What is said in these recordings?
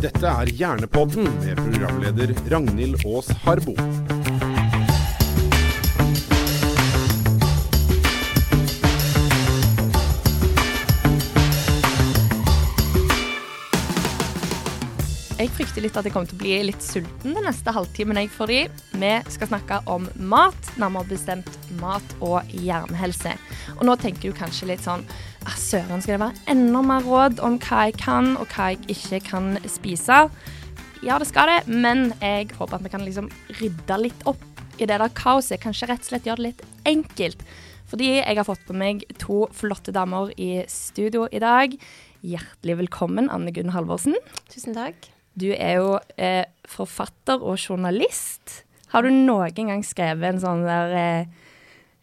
Dette er Hjernepodden med programleder Ragnhild Aas Harbo. Jeg frykter litt at jeg kommer til å bli litt sulten den neste halvtimen. Jeg, får i. vi skal snakke om mat, nærmere bestemt mat og hjernehelse. Og nå tenker du kanskje litt sånn ah, Søren, skal det være enda mer råd om hva jeg kan og hva jeg ikke kan spise? Ja, det skal det, men jeg håper at vi kan liksom rydde litt opp i det der kaoset. Kanskje rett og slett gjøre det litt enkelt. Fordi jeg har fått på meg to flotte damer i studio i dag. Hjertelig velkommen, Anne Gunn Halvorsen. Tusen takk. Du er jo eh, forfatter og journalist. Har du noen gang skrevet en sånn der eh,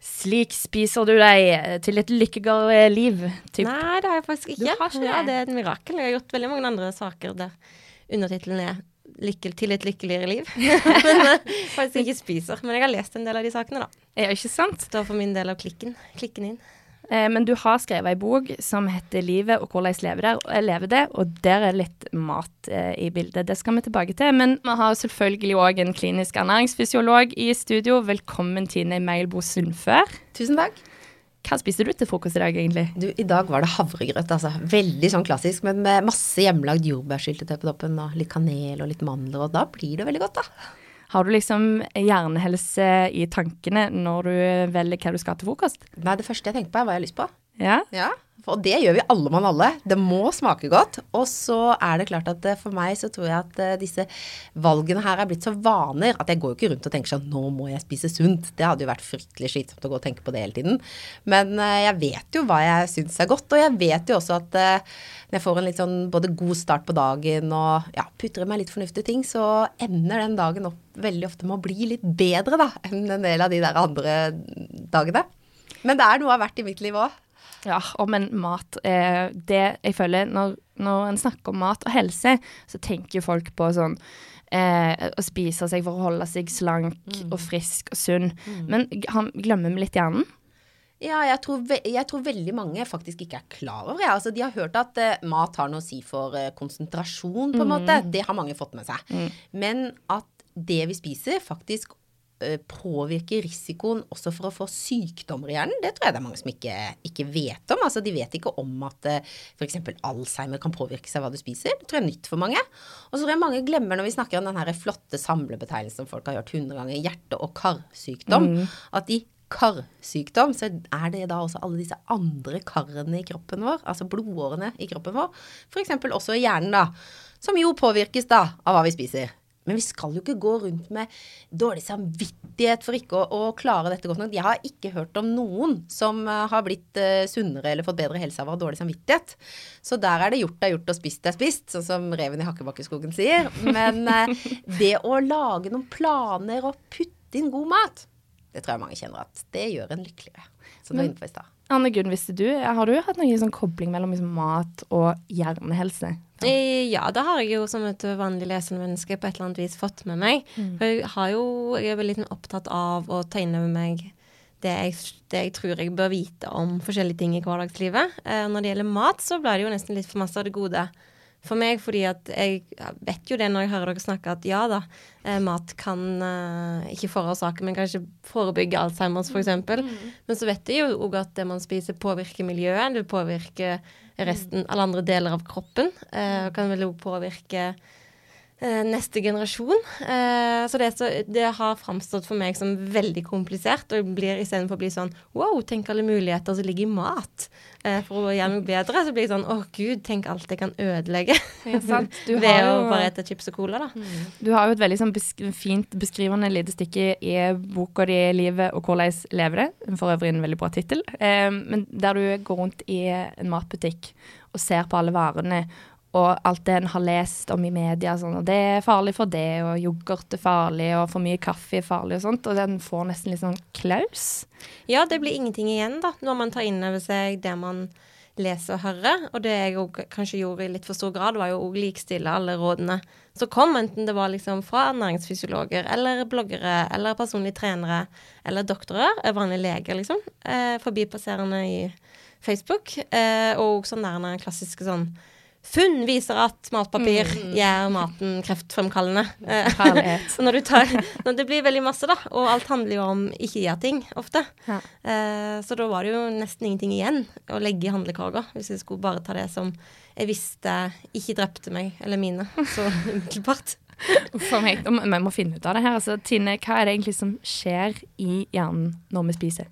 Slik spiser du deg eh, til et lykkeligere liv? Typ. Nei, det har jeg faktisk ikke. Du har ikke det? Ja, det er et mirakel. Jeg har gjort veldig mange andre saker der undertittelen er lykke, 'Til et lykkeligere liv'. men eh, faktisk ikke spiser. Men jeg har lest en del av de sakene, da. Ja, ikke sant? Står for min del av klikken. Klikken inn. Eh, men du har skrevet ei bok som heter 'Livet og hvordan jeg lever, det', og der er litt mat eh, i bildet. Det skal vi tilbake til. Men vi har selvfølgelig òg en klinisk ernæringsfysiolog i studio. Velkommen, Tine Meilbo Sundfør. Tusen takk. Hva spiste du til frokost i dag, egentlig? Du, I dag var det havregrøt, altså. Veldig sånn klassisk, men med masse hjemmelagd jordbærsyltetøy på toppen, og litt kanel og litt mandler, og da blir det veldig godt, da. Har du liksom hjernehelse i tankene når du velger hva du skal til frokost? Nei, det første jeg tenker på er hva jeg har lyst på. Ja? Ja, og det gjør vi alle mann alle. Det må smake godt. Og så er det klart at eh, for meg så tror jeg at eh, disse valgene her er blitt så vaner at jeg går jo ikke rundt og tenker sånn nå må jeg spise sunt. Det hadde jo vært fryktelig slitsomt å gå og tenke på det hele tiden. Men eh, jeg vet jo hva jeg syns er godt, og jeg vet jo også at når jeg får en litt sånn både god start på dagen og ja, putter i meg litt fornuftige ting, så ender den dagen opp veldig ofte med å bli litt bedre da enn en del av de der andre dagene. Men det er noe av hvert i mitt liv òg. Ja, og men mat eh, Det jeg føler Når, når en snakker om mat og helse, så tenker folk på sånn eh, å spise seg for å holde seg slank og frisk og sunn. Men han, glemmer vi litt hjernen? Ja, jeg tror, jeg tror veldig mange faktisk ikke er klar over det. Altså, de har hørt at eh, mat har noe å si for eh, konsentrasjon, på en måte. Det har mange fått med seg. Men at det vi spiser, faktisk påvirker risikoen også for å få sykdommer i hjernen, det tror jeg det er mange som ikke, ikke vet om. Altså, de vet ikke om at uh, f.eks. Alzheimer kan påvirke seg av hva du spiser. Det tror jeg er nytt for mange. Og så tror jeg mange glemmer når vi snakker om den flotte samlebetegnelsen som folk har hørt hundre ganger, hjerte- og karsykdom, at i karsykdom, så er det da også alle disse andre karene i kroppen vår, altså blodårene i kroppen vår, f.eks. også i hjernen, da, som jo påvirkes da av hva vi spiser. Men vi skal jo ikke gå rundt med dårlig samvittighet for ikke å, å klare dette godt nok. Jeg har ikke hørt om noen som eh, har blitt eh, sunnere eller fått bedre helse av å ha dårlig samvittighet. Så der er det gjort er gjort og spist er spist, sånn som reven i Hakkebakkeskogen sier. Men eh, det å lage noen planer og putte inn god mat, det tror jeg mange kjenner at det gjør en lykkeligere. Som du var inne på i stad. Anne Gunn, visste du, har du hatt noen sånn kobling mellom liksom, mat og hjernehelse? Eh, Ja, det har jeg jo som et vanlig lesende menneske på et eller annet vis fått med meg. For jeg har jo, jeg er veldig opptatt av å ta inn over meg det jeg, det jeg tror jeg bør vite om forskjellige ting i hverdagslivet. Eh, når det gjelder mat, så blir det jo nesten litt for masse av det gode for meg, fordi at jeg vet jo det når jeg hører dere snakke, at ja da, eh, mat kan eh, ikke forårsake, men kanskje forebygge Alzheimers, f.eks. eksempel Men så vet jeg jo òg at det man spiser, påvirker miljøet. Det påvirker resten, alle andre deler av kroppen. Eh, og kan vel òg påvirke neste generasjon. Eh, så, det, så det har framstått for meg som veldig komplisert, og jeg blir istedenfor å bli sånn wow, tenk alle muligheter som ligger i mat. Eh, for å gjøre noe bedre, så blir jeg sånn å gud, tenk alt jeg kan ødelegge. sant. Du Ved jo, å bare spise chips og cola, da. Du har jo et veldig sånn besk fint beskrivende lite stykke i boka di 'Livet og hvordan lever det'. For øvrig en veldig bra tittel. Eh, men der du går rundt i en matbutikk og ser på alle varene og alt det en har lest om i media. Sånn, og det er farlig for det, og yoghurt er farlig, og for mye kaffe er farlig og sånt. Og den får nesten litt sånn klaus. Ja, det blir ingenting igjen, da, når man tar inn over seg det man leser og hører. Og det jeg jo kanskje gjorde i litt for stor grad, var jo å likestille alle rådene som kom, enten det var liksom fra ernæringsfysiologer eller bloggere eller personlige trenere eller doktorer, vanlige leger, liksom, eh, forbipasserende i Facebook, eh, og sånn der klassiske sånn funn viser at matpapir gjør maten kreftfremkallende. Eh, så når du tar Når det blir veldig masse, da, og alt handler jo om ikke-gjør-ting ofte, Ja. eh, så da var det jo nesten ingenting igjen å legge i handlekorga, hvis jeg skulle bare ta det som jeg visste ikke drepte meg eller mine så umiddelbart. For meg, Vi må finne ut av det her. Altså, Tine, hva er det egentlig som skjer i hjernen når vi spiser?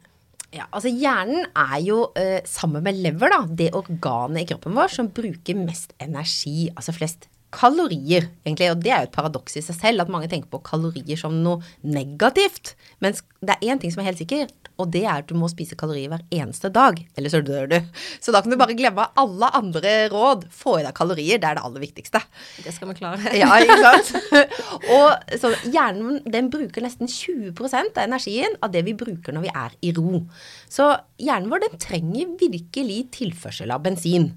Ja, altså Hjernen er jo, eh, sammen med lever, da, det organet i kroppen vår som bruker mest energi, altså flest kalorier, egentlig. Og det er jo et paradoks i seg selv, at mange tenker på kalorier som noe negativt. Mens det er én ting som er helt sikkert, og det er at du må spise kalorier hver eneste dag. Eller så dør du. Så da kan du bare glemme alle andre råd. Få i deg kalorier, det er det aller viktigste. Det skal vi klare. Ja, ikke sant? og så hjernen den bruker nesten 20% av energien av det vi bruker når vi er i ro. Så hjernen vår den trenger virkelig tilførsel av bensin.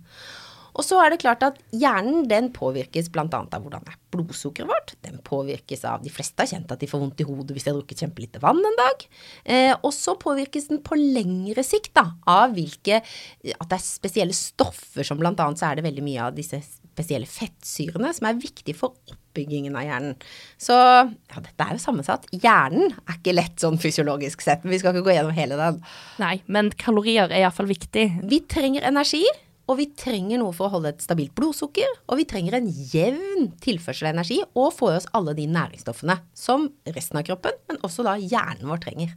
Og så er det klart at hjernen den påvirkes bl.a. av hvordan er blodsukkeret vårt. Den påvirkes av De fleste har kjent at de får vondt i hodet hvis de har drukket kjempelite vann en dag. Eh, og så påvirkes den på lengre sikt da, av hvilke At det er spesielle stoffer som bl.a. så er det veldig mye av disse spesielle fettsyrene som er viktige for oppbyggingen av hjernen. Så ja, dette er jo sammensatt. Hjernen er ikke lett sånn fysiologisk sett, men vi skal ikke gå gjennom hele den. Nei, men kalorier er iallfall viktig. Vi trenger energi, og vi trenger noe for å holde et stabilt blodsukker. Og vi trenger en jevn tilførsel av energi og få i oss alle de næringsstoffene som resten av kroppen, men også da hjernen vår trenger.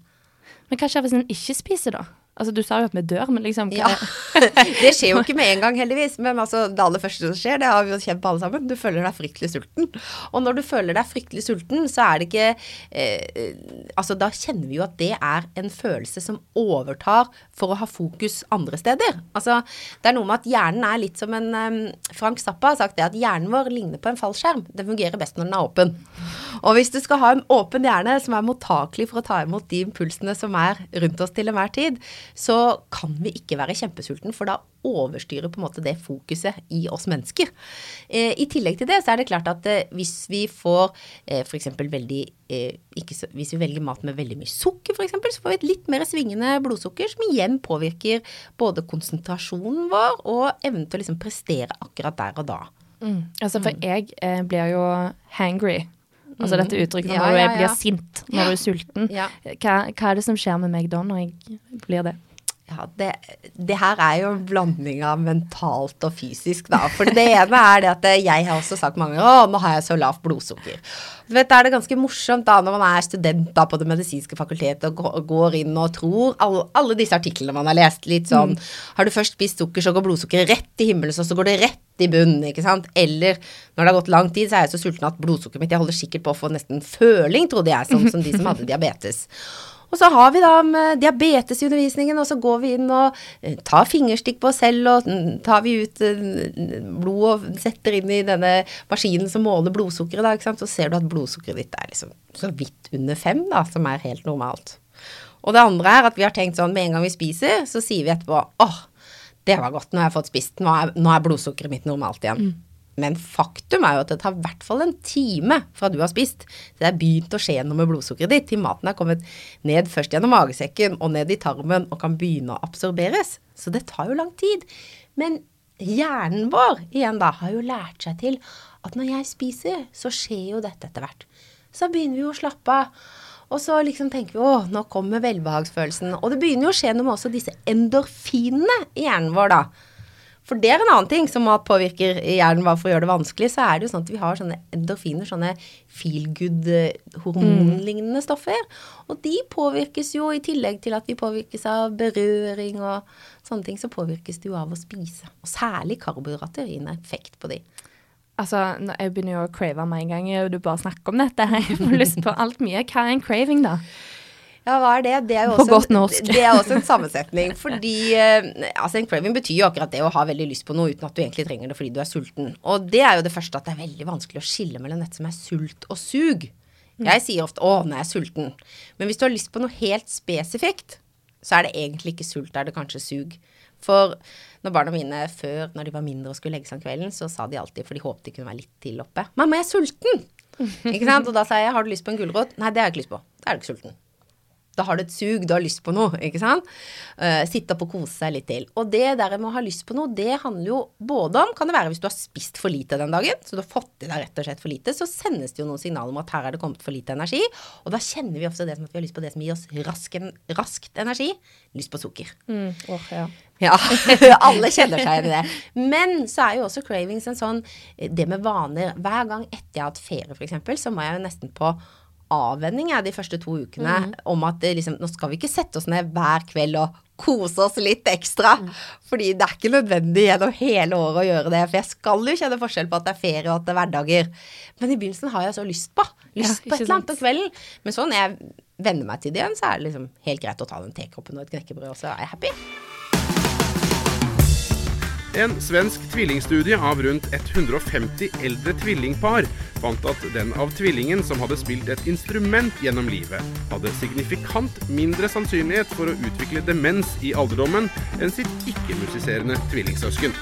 Men hva skjer hvis en ikke spiser, da? Altså, Du sa jo at vi dør, men liksom Ja. det skjer jo ikke med en gang, heldigvis. Men altså, det aller første som skjer, det har vi jo kjent på alle sammen. Du føler deg fryktelig sulten. Og når du føler deg fryktelig sulten, så er det ikke eh, Altså, da kjenner vi jo at det er en følelse som overtar for å ha fokus andre steder. Altså, det er noe med at hjernen er litt som en um, Frank Zappa har sagt det, at hjernen vår ligner på en fallskjerm. Den fungerer best når den er åpen. Og hvis du skal ha en åpen hjerne som er mottakelig for å ta imot de impulsene som er rundt oss til enhver tid, så kan vi ikke være kjempesulten, for da overstyrer på en måte det fokuset i oss mennesker. Eh, I tillegg til det så er det klart at eh, hvis vi får eh, f.eks. veldig ikke Hvis vi velger mat med veldig mye sukker f.eks., så får vi et litt mer svingende blodsukker, som igjen påvirker både konsentrasjonen vår og evnen til å liksom prestere akkurat der og da. Mm. Altså, for jeg eh, blir jo hangry. Altså dette uttrykket når du ja, er- blir sint, når du er sulten. Ja. Hva, hva er det som skjer med meg da, når jeg blir det? Ja, det, det her er jo en blanding av mentalt og fysisk, da. For det ene er det at jeg har også sagt mange ganger å, nå har jeg så lavt blodsukker. Du vet, Da er det ganske morsomt da når man er student da på Det medisinske fakultetet og går inn og tror alle, alle disse artiklene man har lest, litt sånn Har du først spist sukker, så går blodsukkeret rett i himmelen, så går det rett i bunnen, ikke sant. Eller når det har gått lang tid, så er jeg så sulten at blodsukkeret mitt Jeg holder sikkert på å få nesten føling, trodde jeg, sånn som de som hadde diabetes. Og så har vi da med diabetes og så går vi inn og eh, tar fingerstikk på oss selv, og mm, tar vi ut eh, blod og setter inn i denne maskinen som måler blodsukkeret, da, ikke sant. Så ser du at blodsukkeret ditt er liksom så vidt under fem, da, som er helt normalt. Og det andre er at vi har tenkt sånn, med en gang vi spiser, så sier vi etterpå åh, det var godt, nå har jeg fått spist, nå er, nå er blodsukkeret mitt normalt igjen. Men faktum er jo at det tar i hvert fall en time fra du har spist. til det er begynt å skje noe med blodsukkeret ditt til maten er kommet ned først gjennom magesekken og ned i tarmen og kan begynne å absorberes. Så det tar jo lang tid. Men hjernen vår igjen da har jo lært seg til at når jeg spiser, så skjer jo dette etter hvert. Så begynner vi jo å slappe av. Og så liksom tenker vi å, nå kommer velbehagsfølelsen. Og det begynner jo å skje noe med også disse endorfinene i hjernen vår, da. For det er en annen ting som mat påvirker hjernen bare for å gjøre det vanskelig. Så er det jo sånn at vi har sånne endorfiner, sånne feel good-hormonlignende stoffer. Og de påvirkes jo i tillegg til at vi påvirkes av berøring og sånne ting, så påvirkes det jo av å spise. Og særlig karbohydrater gir en effekt på de. Altså, Jeg begynner jo å crave med en gang, og du bare snakker om dette. Jeg får lyst på alt mye. Hva er en craving, da? Ja, hva er det? Det er jo også, en, det er også en sammensetning. Fordi eh, altså en craving betyr jo akkurat det å ha veldig lyst på noe uten at du egentlig trenger det fordi du er sulten. Og det er jo det første at det er veldig vanskelig å skille mellom dette som er sult og sug. Jeg sier ofte 'å, nå er jeg sulten'. Men hvis du har lyst på noe helt spesifikt, så er det egentlig ikke sult, da er det kanskje sug. For når barna mine før, når de var mindre og skulle legge seg om kvelden, så sa de alltid, for de håpet de kunne være litt til oppe 'Mamma, jeg er sulten'. ikke sant? Og da sa jeg 'har du lyst på en gulrot'? Nei, det har jeg ikke lyst på. Da er du ikke sulten. Da har du et sug, du har lyst på noe, ikke sant. Uh, sitte opp og kose seg litt til. Og det der med å ha lyst på noe, det handler jo både om Kan det være hvis du har spist for lite den dagen, så du har fått i deg rett og slett for lite, så sendes det jo noen signaler om at her er det kommet for lite energi. Og da kjenner vi ofte det som at vi har lyst på det som gir oss rasken, raskt energi. Lyst på sukker. Mm. Oh, ja. Ja, alle kjenner seg igjen i det. Men så er jo også cravings en sånn Det med vaner Hver gang etter jeg har hatt ferie, f.eks., så må jeg jo nesten på avvenning jeg, de første to ukene mm. om at det, liksom, nå skal vi ikke sette oss ned hver kveld og kose oss litt ekstra. Mm. Fordi det er ikke nødvendig gjennom hele året å gjøre det. For jeg skal jo kjenne forskjell på at det er ferie og at det er hverdager. Men i begynnelsen har jeg så lyst på. Lyst ja, på et eller annet om kvelden. Men så når jeg venner meg til det igjen, så er det liksom helt greit å ta den tekoppen og et knekkebrød, og så er jeg happy. En svensk tvillingstudie av rundt 150 eldre tvillingpar fant at den av tvillingen som hadde spilt et instrument gjennom livet, hadde signifikant mindre sannsynlighet for å utvikle demens i alderdommen enn sitt ikke-musiserende tvillingsøsken.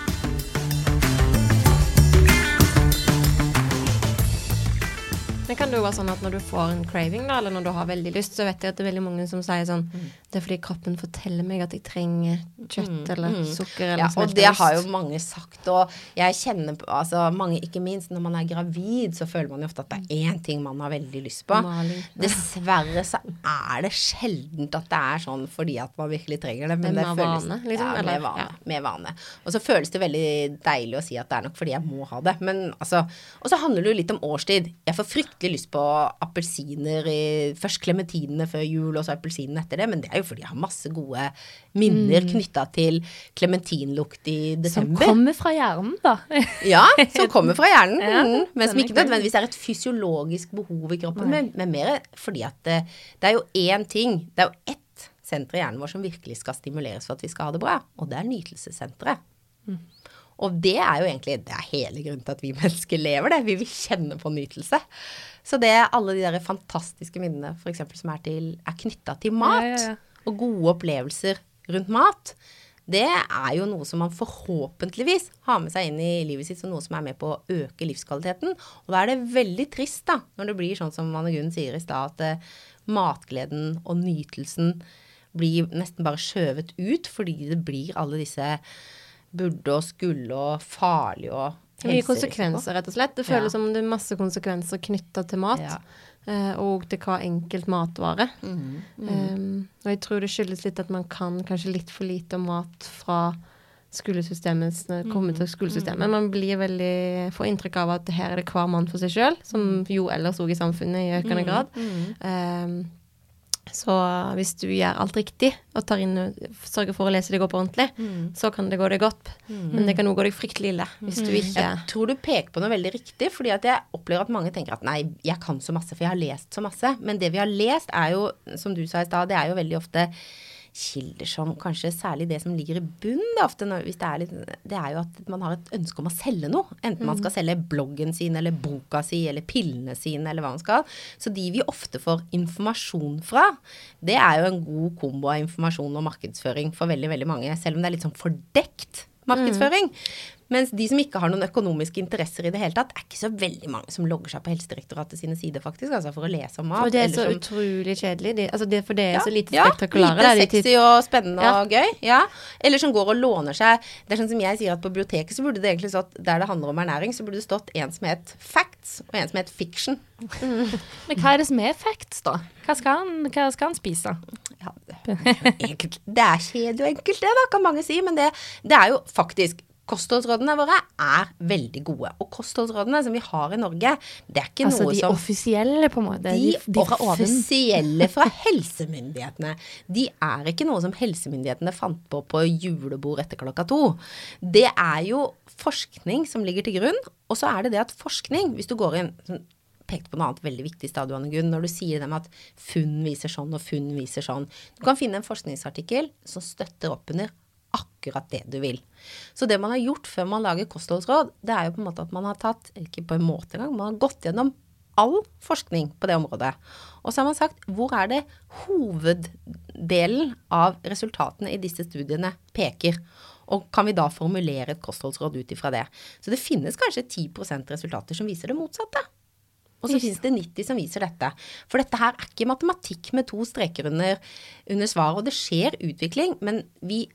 Men kan det jo være sånn at når du får en craving, da, eller når du har veldig lyst, så vet jeg at det er veldig mange som sier sånn mm. Det er fordi kroppen forteller meg at jeg trenger kjøtt mm. eller mm. sukker eller ja, Og det har jo mange sagt, og jeg kjenner altså mange, ikke minst når man er gravid, så føler man jo ofte at det er én ting man har veldig lyst på. Maling. Dessverre så er det sjeldent at det er sånn fordi at man virkelig trenger det. Men det, det føles vane, liksom, ja, med, vane, ja. med vane. Og så føles det veldig deilig å si at det er nok fordi jeg må ha det. Men altså Og så handler det jo litt om årstid. Jeg får fryktelig fryktelig lyst på appelsiner Først klementinene før jul, og så appelsinene etter det. Men det er jo fordi jeg har masse gode minner mm. knytta til klementinlukt i desember. Som kommer fra hjernen, da. ja, som kommer fra hjernen. ja, mm. Men som ikke nødvendigvis er et fysiologisk behov i kroppen, men, men, mer fordi at det, det er jo én ting. Det er jo ett senter i hjernen vår som virkelig skal stimuleres for at vi skal ha det bra, og det er nytelsessenteret. Mm. Og det er jo egentlig det er hele grunnen til at vi mennesker lever det. Vi vil kjenne på nytelse. Så det er alle de der fantastiske minnene f.eks. som er, til, er knytta til mat, ja, ja, ja. og gode opplevelser rundt mat, det er jo noe som man forhåpentligvis har med seg inn i livet sitt som noe som er med på å øke livskvaliteten. Og da er det veldig trist, da, når det blir sånn som Anne Gunn sier i stad, at uh, matgleden og nytelsen blir nesten bare skjøvet ut fordi det blir alle disse burde og skulle og farlig og Mye konsekvenser, rett og slett. Det føles ja. som det er masse konsekvenser knytta til mat. Ja. Uh, og til hva enkelt matvare. Mm. Mm. Um, og jeg tror det skyldes litt at man kan kanskje litt for lite om mat fra skolesystemet det kommer til skolesystemet. Man blir veldig, får inntrykk av at her er det hver mann for seg sjøl, som jo ellers òg i samfunnet i økende grad. Um, så hvis du gjør alt riktig og tar inn, sørger for å lese deg opp ordentlig, mm. så kan det gå deg godt. Mm. Men det kan òg gå deg fryktelig ille hvis du mm. ikke Jeg tror du peker på noe veldig riktig, fordi jeg opplever at mange tenker at nei, jeg kan så masse, for jeg har lest så masse. Men det vi har lest er jo, som du sa i stad, det er jo veldig ofte kilder som kanskje særlig det som ligger i bunn, det er, ofte når, hvis det, er litt, det er jo at man har et ønske om å selge noe. Enten man skal mm. selge bloggen sin eller boka si eller pillene sine eller hva man skal. Så de vi ofte får informasjon fra, det er jo en god kombo av informasjon og markedsføring for veldig, veldig mange. Selv om det er litt sånn fordekt markedsføring. Mm. Mens de som ikke har noen økonomiske interesser i det hele tatt, er ikke så veldig mange som logger seg på Helsedirektoratet sine sider, faktisk, altså for å lese om mat. For det er så som, utrolig kjedelig. De, altså det, for det er ja, så lite spektakulære. Ja, lite sexy og spennende ja. og gøy. Ja. Eller som går og låner seg Det er sånn som jeg sier at på biblioteket så burde det egentlig stått, der det handler om ernæring, så burde det stått en som het facts, og en som het fiction. Mm. Men hva er det som er facts, da? Hva skal han, hva skal han spise? Ja, det, det er kjedelig enkelt, det, da, kan mange si. Men det, det er jo faktisk Kostholdsrådene våre er veldig gode. Og kostholdsrådene som vi har i Norge, det er ikke altså noe som Altså de offisielle, på en måte? De, de, de fra offisielle fra helsemyndighetene. De er ikke noe som helsemyndighetene fant på på julebord etter klokka to. Det er jo forskning som ligger til grunn. Og så er det det at forskning, hvis du går inn pekte på noe annet veldig viktig stadion, Gunn, når du sier dem at funn viser sånn og funn viser sånn. Du kan finne en forskningsartikkel som støtter opp under akkurat det du vil. Så det man har gjort før man lager kostholdsråd, det er jo på en måte at man har tatt, ikke på en måte engang, man har gått gjennom all forskning på det området. Og så har man sagt hvor er det hoveddelen av resultatene i disse studiene peker. Og kan vi da formulere et kostholdsråd ut ifra det. Så det finnes kanskje 10% resultater som viser det motsatte. Og så finnes det 90 som viser dette. For dette her er ikke matematikk med to streker under, under svaret. Og det skjer utvikling, men vi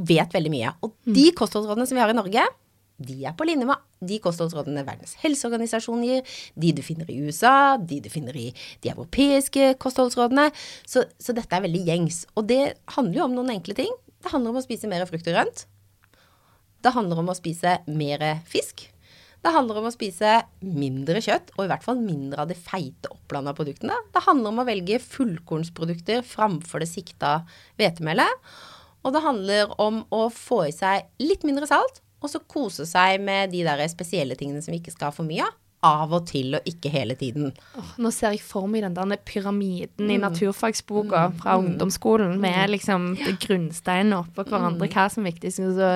vet veldig mye. Og de kostholdsrådene som vi har i Norge, de er på linje med de kostholdsrådene Verdens helseorganisasjon gir, de du finner i USA, de du finner i de europeiske kostholdsrådene. Så, så dette er veldig gjengs. Og det handler jo om noen enkle ting. Det handler om å spise mer frukt og grønt. Det handler om å spise mer fisk. Det handler om å spise mindre kjøtt, og i hvert fall mindre av de feite, opplanda produktene. Det handler om å velge fullkornsprodukter framfor det sikta hvetemelet. Og det handler om å få i seg litt mindre salt, og så kose seg med de der spesielle tingene som vi ikke skal ha for mye av. Av og til, og ikke hele tiden. Oh, nå ser jeg for meg den der pyramiden i naturfagsboka fra ungdomsskolen med liksom grunnsteinene oppå hverandre, hva som er viktigst, og så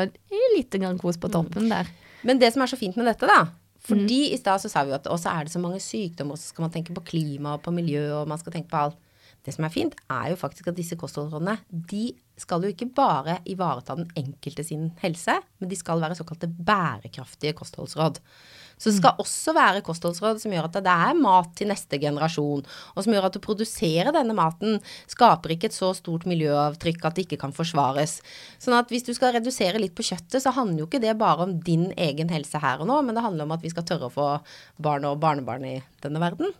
litt grann kos på toppen der. Men det som er så fint med dette, da Fordi i stad så sa vi jo at også er det så mange sykdommer, og så skal man tenke på klima og på miljø, og man skal tenke på alt. Det som er fint, er jo faktisk at disse kostholdsrådene, de skal jo ikke bare ivareta den enkelte sin helse, men de skal være såkalte bærekraftige kostholdsråd. Så det skal også være kostholdsråd som gjør at det er mat til neste generasjon, og som gjør at å produsere denne maten skaper ikke et så stort miljøavtrykk at det ikke kan forsvares. Sånn at hvis du skal redusere litt på kjøttet, så handler jo ikke det bare om din egen helse her og nå, men det handler om at vi skal tørre å få barn og barnebarn i denne verden.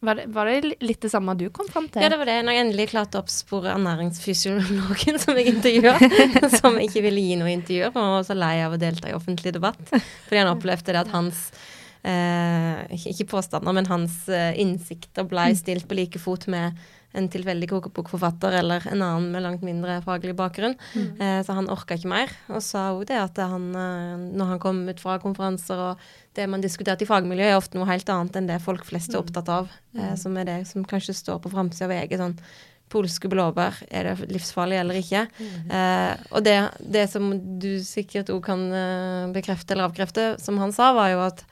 Var det, var det litt det samme du kom fram til? Ja, det var det. Når jeg endelig klarte å oppspore ernæringsfysiologen som jeg intervjua, som ikke ville gi noe intervjuer, for han var så lei av å delta i offentlig debatt. Fordi han opplevde det at hans ikke- Ikke påstander, men hans eh, innsikter ble stilt på like fot med en tilfeldig kokebokforfatter eller en annen med langt mindre faglig bakgrunn. Eh, så han orka ikke mer. Og sa òg det at han, eh, når han kom ut fra konferanser og det man diskuterte i fagmiljøet, er ofte noe helt annet enn det folk flest er opptatt av. Eh, som er det som kanskje står på framsida av VG. sånn Polske blåbær, er det livsfarlig eller ikke? Eh, og det, det som du sikkert òg kan eh, bekrefte eller avkrefte, som han sa, var jo at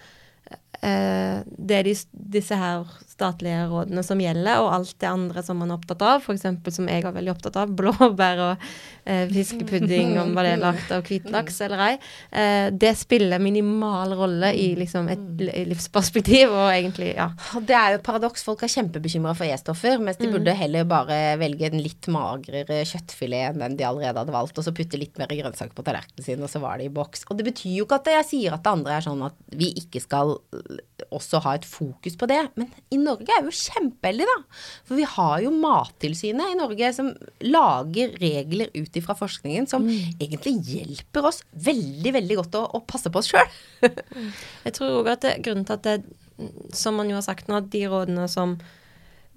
eh, det de, disse her statlige rådene som gjelder, og alt det andre som man er opptatt av, f.eks. som jeg er veldig opptatt av, blåbær og eh, fiskepudding, om hva det er lagt av hvitlaks eller ei, eh, det spiller minimal rolle i liksom et livsperspektiv, og egentlig, ja. Det er jo et paradoks. Folk er kjempebekymra for E-stoffer, mens de burde heller bare velge en litt magrere kjøttfilet enn den de allerede hadde valgt, og så putte litt mer grønnsaker på tallerkenen sin, og så var det i boks. Og det betyr jo ikke at jeg sier at det andre er sånn at vi ikke skal øh, også ha et fokus på det. Men i Norge er jo kjempeheldig, da. For vi har jo Mattilsynet i Norge som lager regler ut ifra forskningen som egentlig hjelper oss veldig, veldig godt å, å passe på oss sjøl. Jeg tror òg at det, grunnen til at det, som man jo har sagt nå, at de rådene som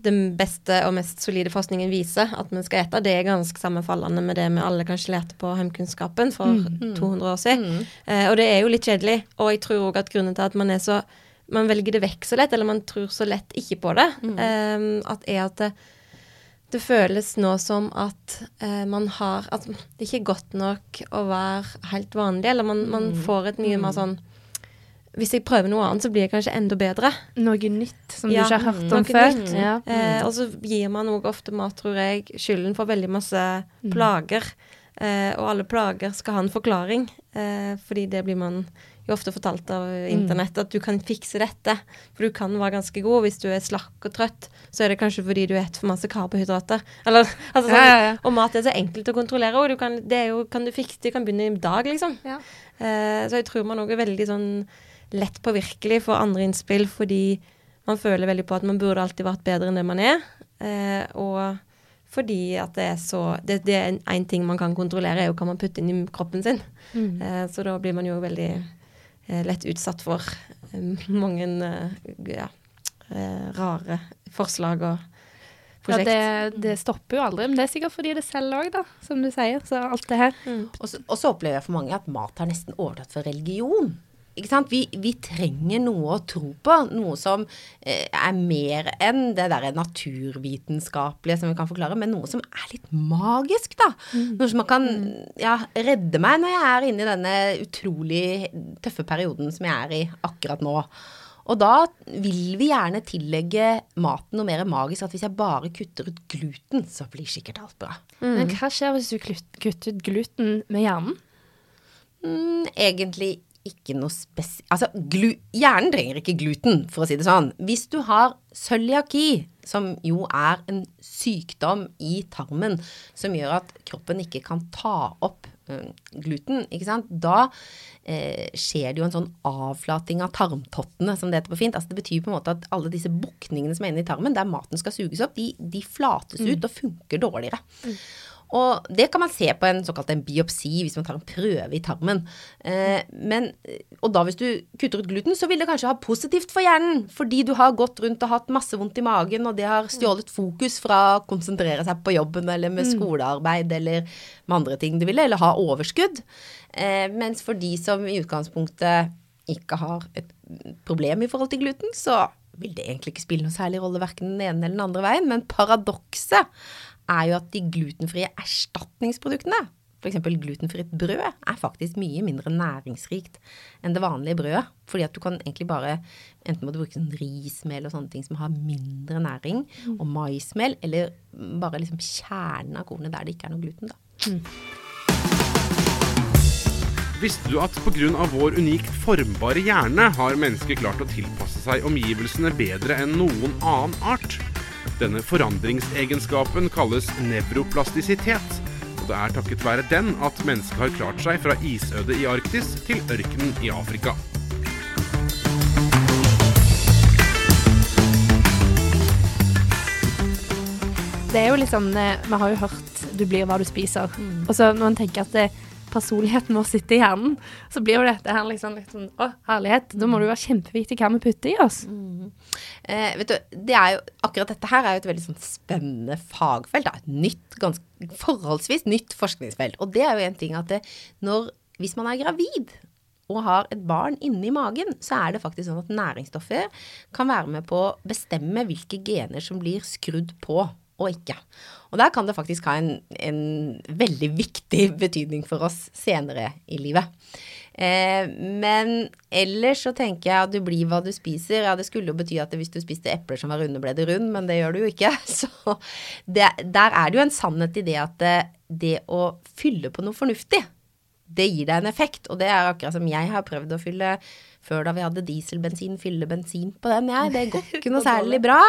den beste og mest solide forskningen viser at vi skal ete, det er ganske sammenfallende med det vi alle kanskje lærte på heimkunnskapen for 200 år siden. Eh, og det er jo litt kjedelig. Og jeg tror òg at grunnen til at man er så man velger det vekk så lett, eller man tror så lett ikke på det, eh, at er at det, det føles nå som at uh, man har At det ikke er godt nok å være helt vanlig, eller man, man får et mye mer sånn Hvis jeg prøver noe annet, så blir jeg kanskje enda bedre. Noe nytt som Ja, du ikke har hørt om før? Ja. Eh, og så gir man òg ofte mat, tror jeg, skylden for veldig masse plager. Eh, og alle plager skal ha en forklaring, eh, fordi det blir man jo ofte fortalt av internett, at du kan fikse dette. For du kan være ganske god. Hvis du er slakk og trøtt, så er det kanskje fordi du spiser for masse karbohydrater. Eller, altså, sånn, Ja, ja, ja. Og mat er så enkelt å kontrollere, og kan, det jo, kan du fikse, du kan begynne i dag, liksom. Eh, så jeg tror man òg er veldig sånn lett påvirkelig for andre innspill, fordi man føler veldig på at man burde alltid vært bedre enn det man er. Eh, og fordi at det er så Det, det er én ting man kan kontrollere, er jo hva man putter inn i kroppen sin. Eh, så da blir man jo veldig eh, lett utsatt for eh, mange eh, ja, eh, rare forslag og Ja, det, det stopper jo aldri, men det er sikkert fordi det selger òg, da, som du sier. Så alt det her. Så, og så opplever jeg for mange at mat har nesten overtatt for religion. Ikke sant? Vi, vi trenger noe å tro på, noe som eh, er mer enn det der naturvitenskapelige som vi kan forklare, men noe som er litt magisk, da. Noe som man kan ja, redde meg når jeg er inne i denne utrolig tøffe perioden som jeg er i akkurat nå. Og da vil vi gjerne tillegge maten noe mer magisk, at hvis jeg bare kutter ut gluten, så blir sikkert alt bra. Men hva skjer hvis du kutter ut gluten med hjernen? Mm, egentlig ikke noe spesielt Altså, hjernen trenger ikke gluten, for å si det sånn. Hvis du har cøliaki, som jo er en sykdom i tarmen som gjør at kroppen ikke kan ta opp øh, gluten, ikke sant, da eh, skjer det jo en sånn avflating av tarmtottene, som det heter på fint. Altså, det betyr på en måte at alle disse bukningene som er inne i tarmen, der maten skal suges opp, de, de flates ut og funker dårligere. Og det kan man se på en såkalt en biopsi, hvis man tar en prøve i tarmen. Eh, men, og da hvis du kutter ut gluten, så vil det kanskje ha positivt for hjernen. Fordi du har gått rundt og hatt masse vondt i magen, og det har stjålet fokus fra å konsentrere seg på jobben eller med skolearbeid eller med andre ting du ville, eller ha overskudd. Eh, mens for de som i utgangspunktet ikke har et problem i forhold til gluten, så vil det egentlig ikke spille noe særlig rolle verken den ene eller den andre veien. Men paradokset er jo at de glutenfrie erstatningsproduktene, f.eks. glutenfritt brød, er faktisk mye mindre næringsrikt enn det vanlige brødet. Fordi at du kan egentlig bare Enten må du bruke sånn rismel og sånne ting som har mindre næring, og maismel, eller bare liksom kjernen av kornet der det ikke er noe gluten, da. Visste du at pga. vår unikt formbare hjerne har mennesket klart å tilpasse seg omgivelsene bedre enn noen annen art? Denne forandringsegenskapen kalles nevroplastisitet. Og det er takket være den at mennesket har klart seg fra isødet i Arktis til ørkenen i Afrika. Det er jo litt sånn Vi har jo hørt 'du blir hva du spiser'. Og så når en tenker at det, personligheten vår sitter i hjernen, så blir jo dette her liksom sånn Å, herlighet. Da må det jo være kjempeviktig hva vi putter i oss. Eh, vet du, det er jo, akkurat dette her er jo et veldig sånn spennende fagfelt. Da. Et nytt, ganske forholdsvis nytt forskningsfelt. Og det er jo en ting at det, når, hvis man er gravid og har et barn inni magen, så er det faktisk sånn at næringsstoffer kan være med på å bestemme hvilke gener som blir skrudd på og ikke. Og der kan det faktisk ha en, en veldig viktig betydning for oss senere i livet. Eh, men ellers så tenker jeg at du blir hva du spiser. Ja, det skulle jo bety at hvis du spiste epler som var runde, ble det rund, men det gjør du jo ikke. Så det, der er det jo en sannhet i det at det, det å fylle på noe fornuftig, det gir deg en effekt. Og det er akkurat som jeg har prøvd å fylle før da vi hadde dieselbensin, fylle bensin på den, jeg. Det går ikke noe særlig bra.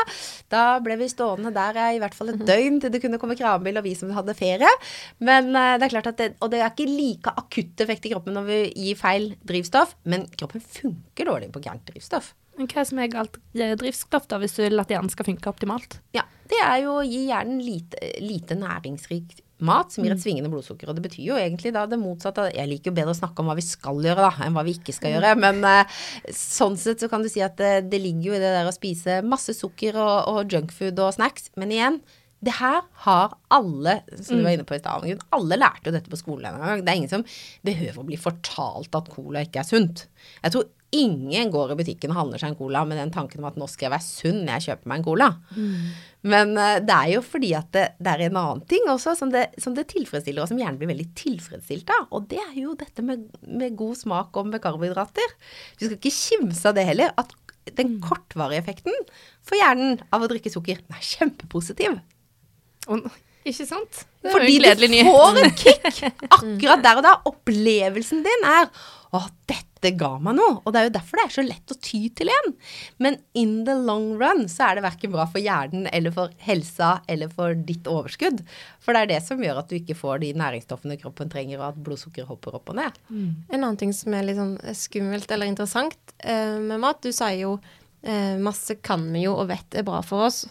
Da ble vi stående der i hvert fall et døgn til det kunne komme kranbil og vi som hadde ferie. Men eh, det er klart at det, Og det er ikke like akutt effekt i kroppen når vi gir feil drivstoff, men kroppen funker dårlig på gærent drivstoff. Men hva som er galt eh, drivstoff, da, hvis du vil at hjernen skal funke optimalt? Ja, det er jo å gi hjernen lite, lite næringsrik mat som gir et svingende blodsukker. Og det betyr jo egentlig da det motsatte. Jeg liker jo bedre å snakke om hva vi skal gjøre, da, enn hva vi ikke skal gjøre. Men eh, sånn sett så kan du si at det, det ligger jo i det der å spise masse sukker og, og junkfood og snacks. Men igjen, det her har alle, som du var inne på i Gunn, alle lærte jo dette på skolen en gang. Det er ingen som behøver å bli fortalt at cola ikke er sunt. Jeg tror ingen går i butikken og handler seg en cola med den tanken om at nå skal jeg være sunn når jeg kjøper meg en cola. Men eh, det er jo fordi at det, det er en annen ting også som det, som det tilfredsstiller, og som hjernen blir veldig tilfredsstilt av. Og det er jo dette med, med god smak og med karbohydrater. Du skal ikke kimse av det heller. At den kortvarige effekten for hjernen av å drikke sukker den er kjempepositiv. Og, ikke sant? Fordi du får en kick akkurat der og da. Opplevelsen din er å, dette ga meg noe. Og det er jo derfor det er så lett å ty til igjen. Men in the long run så er det verken bra for hjernen eller for helsa eller for ditt overskudd. For det er det som gjør at du ikke får de næringsstoffene kroppen trenger, og at blodsukkeret hopper opp og ned. En annen ting som er litt sånn skummelt eller interessant eh, med mat Du sier jo eh, masse kan vi jo og vet er bra for oss.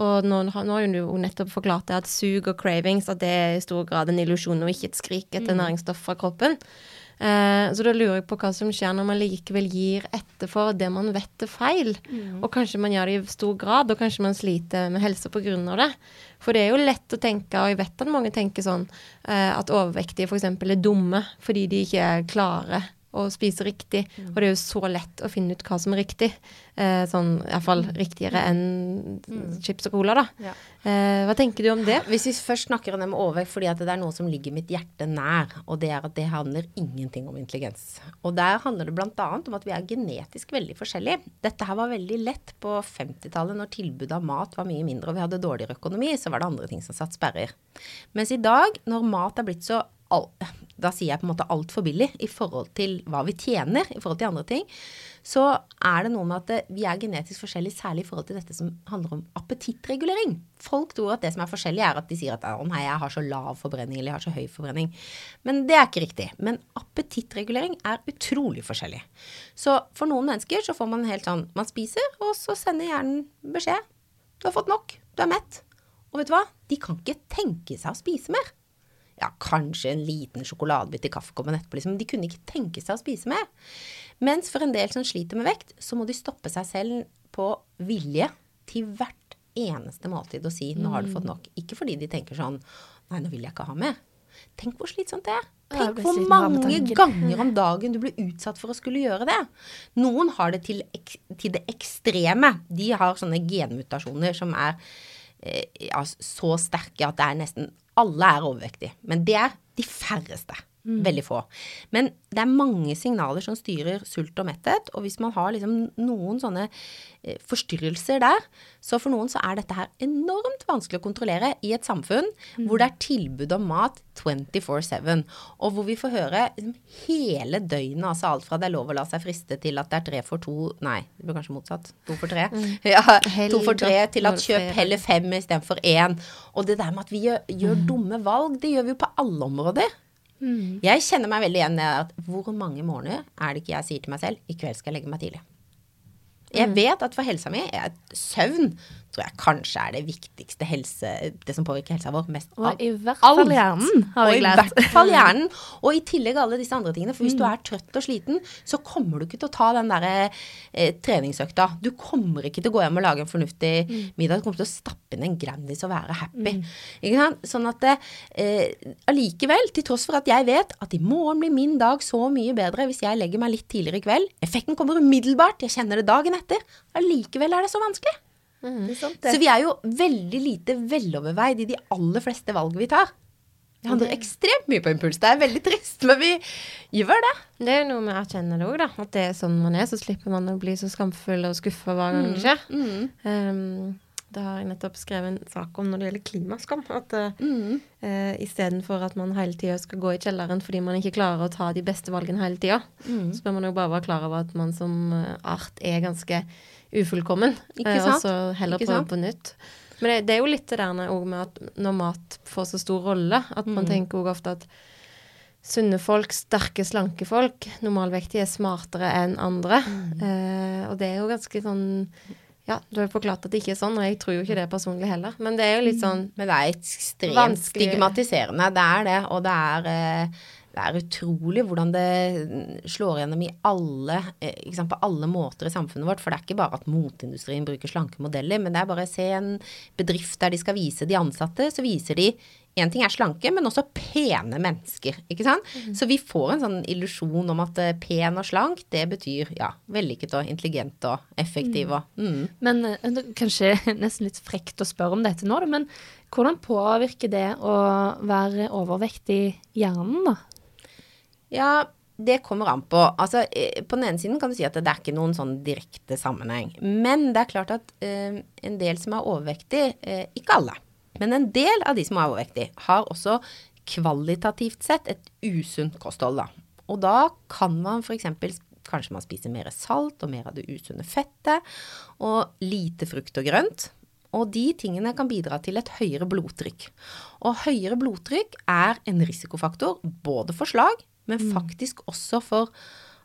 Og nå, nå har jo nettopp forklart det at sug og cravings at det er i stor grad en illusjon og ikke et skrik etter næringsstoff fra kroppen. Eh, så da lurer jeg på hva som skjer når man likevel gir etter for det man vet er feil. Og kanskje man gjør det i stor grad, og kanskje man sliter med helse pga. det. For det er jo lett å tenke, og jeg vet at mange tenker sånn, eh, at overvektige f.eks. er dumme fordi de ikke klarer å spise riktig. Og det er jo så lett å finne ut hva som er riktig. Eh, sånn iallfall riktigere enn chips og cola, da. Ja. Eh, hva tenker du om det? Hvis vi først snakker om det med overvekt, fordi at det er noe som ligger mitt hjerte nær, og det er at det handler ingenting om intelligens. Og der handler det bl.a. om at vi er genetisk veldig forskjellige. Dette her var veldig lett på 50-tallet, når tilbudet av mat var mye mindre og vi hadde dårligere økonomi, så var det andre ting som satt sperrer. Mens i dag, når mat er blitt så all, Da sier jeg på en måte altfor billig i forhold til hva vi tjener i forhold til andre ting. Så er det noe med at vi er genetisk forskjellige, særlig i forhold til dette som handler om appetittregulering. Folk tror at det som er forskjellig, er at de sier at nei, jeg har så lav forbrenning eller jeg har så høy forbrenning. Men det er ikke riktig. Men appetittregulering er utrolig forskjellig. Så for noen mennesker så får man helt sånn Man spiser, og så sender hjernen beskjed. Du har fått nok. Du er mett. Og vet du hva? De kan ikke tenke seg å spise mer ja, kanskje en liten sjokoladebit i kaffekoppen etterpå, liksom. De kunne ikke tenke seg å spise mer. Mens for en del som sliter med vekt, så må de stoppe seg selv på vilje til hvert eneste måltid og si 'nå har du fått nok'. Ikke fordi de tenker sånn 'nei, nå vil jeg ikke ha mer'. Tenk hvor slitsomt det er. Tenk hvor mange ganger om dagen du blir utsatt for å skulle gjøre det. Noen har det til, til det ekstreme. De har sånne genmutasjoner som er eh, ja, så sterke at det er nesten alle er overvektige, men det er de færreste. Mm. Veldig få. Men det er mange signaler som styrer sult og metthet, og hvis man har liksom noen sånne eh, forstyrrelser der, så for noen så er dette her enormt vanskelig å kontrollere i et samfunn mm. hvor det er tilbud om mat 24-7, og hvor vi får høre liksom, hele døgnet, altså alt fra det er lov å la seg friste til at det er tre for to Nei, det blir kanskje motsatt. To for tre. Mm. Ja, to for tre til at kjøp heller fem istedenfor én. Og det der med at vi gjør, gjør mm. dumme valg, det gjør vi jo på alle områder. Mm. Jeg kjenner meg veldig igjen i at hvor mange morgener er det ikke jeg sier til meg selv i kveld skal jeg legge meg tidlig. Jeg mm. vet at for helsa mi er søvn tror jeg kanskje er det viktigste helse, det som påvirker helsa vår mest av alt. Og i hvert fall hjernen, har jeg lært. Og i hvert fall hjernen. Og i tillegg alle disse andre tingene. For hvis mm. du er trøtt og sliten, så kommer du ikke til å ta den derre eh, treningsøkta. Du kommer ikke til å gå hjem og lage en fornuftig mm. middag. Du kommer til å stappe inn en Grandis og være happy. Mm. Ikke sant? Sånn at eh, til tross for at jeg vet at i morgen blir min dag så mye bedre hvis jeg legger meg litt tidligere i kveld Effekten kommer umiddelbart, jeg kjenner det dagen etter. Allikevel er det så vanskelig. Mm, sant. Så vi er jo veldig lite veloverveid i de aller fleste valg vi tar. Det handler ekstremt mye på impuls. Det er veldig trist, men vi gjør det. Det er jo noe med å erkjenne det òg, da. At det er sånn man er. Så slipper man å bli så skamfull og skuffa hver gang det mm, skjer. Mm. Um, det har jeg nettopp skrevet en sak om når det gjelder klimaskam. At uh, mm. uh, istedenfor at man hele tida skal gå i kjelleren fordi man ikke klarer å ta de beste valgene hele tida, mm. så bør man jo bare være klar over at man som uh, art er ganske ufullkommen. Ikke sant? Og så heller prøve på nytt. Men det, det, er jo litt det der med at når mat får så stor rolle, at man mm. tenker òg ofte at sunne folk, sterke, slanke folk, normalvektige, er smartere enn andre. Mm. Eh, og det er jo ganske sånn ja, du har jo forklart at det ikke er sånn, og jeg tror jo ikke det personlig heller. Men det er jo litt sånn Men det er ekstremt vanskelig. stigmatiserende. Det er det. Og det er eh, det er utrolig hvordan det slår gjennom i alle, sant, på alle måter i samfunnet vårt. For det er ikke bare at moteindustrien bruker slanke modeller, men det er bare å se en bedrift der de skal vise de ansatte, så viser de Én ting er slanke, men også pene mennesker. ikke sant? Mm. Så vi får en sånn illusjon om at uh, pen og slank, det betyr ja, vellykket og intelligent og effektiv og mm. mm. Men uh, kanskje nesten litt frekt å spørre om dette nå, men hvordan påvirker det å være overvektig i hjernen, da? Ja, det kommer an på. Altså, eh, på den ene siden kan du si at det er ikke noen sånn direkte sammenheng. Men det er klart at eh, en del som er overvektig, eh, ikke alle, men en del av de som er overvektig, har også kvalitativt sett et usunt kosthold. Da. Og da kan man f.eks. kanskje man spiser mer salt og mer av det usunne fettet, og lite frukt og grønt. Og de tingene kan bidra til et høyere blodtrykk. Og høyere blodtrykk er en risikofaktor både for slag, men mm. faktisk også for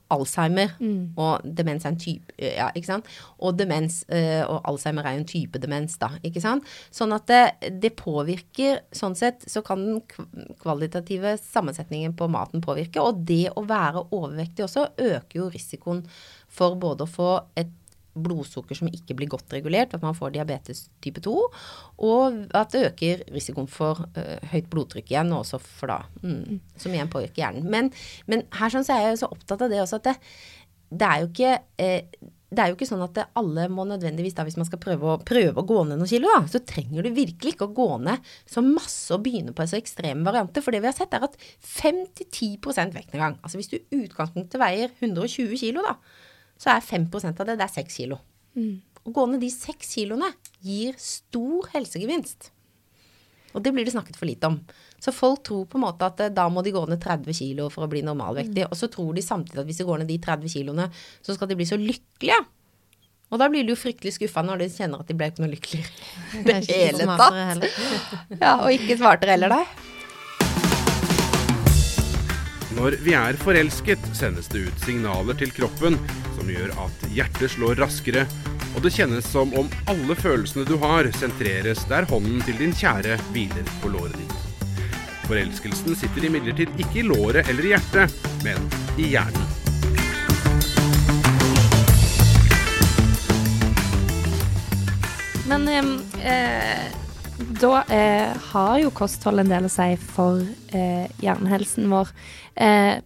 Alzheimer. Mm. Og demens er en type Ja, ikke sant. Og demens uh, og Alzheimer er jo en type demens, da. Ikke sant. Sånn at det, det, påvirker Sånn sett så kan den kvalitative sammensetningen på maten påvirke. Og det å være overvektig også øker jo risikoen for både å få et blodsukker som ikke blir godt regulert, at man får diabetes type 2, og at det øker risikoen for uh, høyt blodtrykk igjen, også for da, mm, som igjen påvirker hjernen. Men, men, her sånn så er jeg så opptatt av det også at det, det er jo ikke eh, det er jo ikke sånn at alle må nødvendigvis da, hvis man skal prøve å, prøve å gå ned noen kilo, da, så trenger du virkelig ikke å gå ned så masse og begynne på en så ekstreme varianter. For det vi har sett, er at 5-10% vektnedgang. Altså hvis du i utgangspunktet veier 120 kilo, da, så er 5 av det det er 6 kilo. Mm. Å gå ned de 6 kiloene gir stor helsegevinst. Og det blir det snakket for lite om. Så folk tror på en måte at eh, da må de gå ned 30 kilo for å bli normalvektige. Og så tror de samtidig at hvis de går ned de 30 kiloene, så skal de bli så lykkelige. Og da blir de jo fryktelig skuffa når de kjenner at de ble ikke noe lykkeligere. Det er ikke hele tatt. Ja, og ikke smartere heller, nei. Når vi er forelsket, sendes det ut signaler til kroppen som gjør at hjertet slår raskere, og det kjennes som om alle følelsene du har, sentreres der hånden til din kjære hviler på låret ditt. Forelskelsen sitter imidlertid ikke i låret eller i hjertet, men i hjernen. Men eh, da eh, har jo kosthold en del å si for eh, hjernehelsen vår. Eh,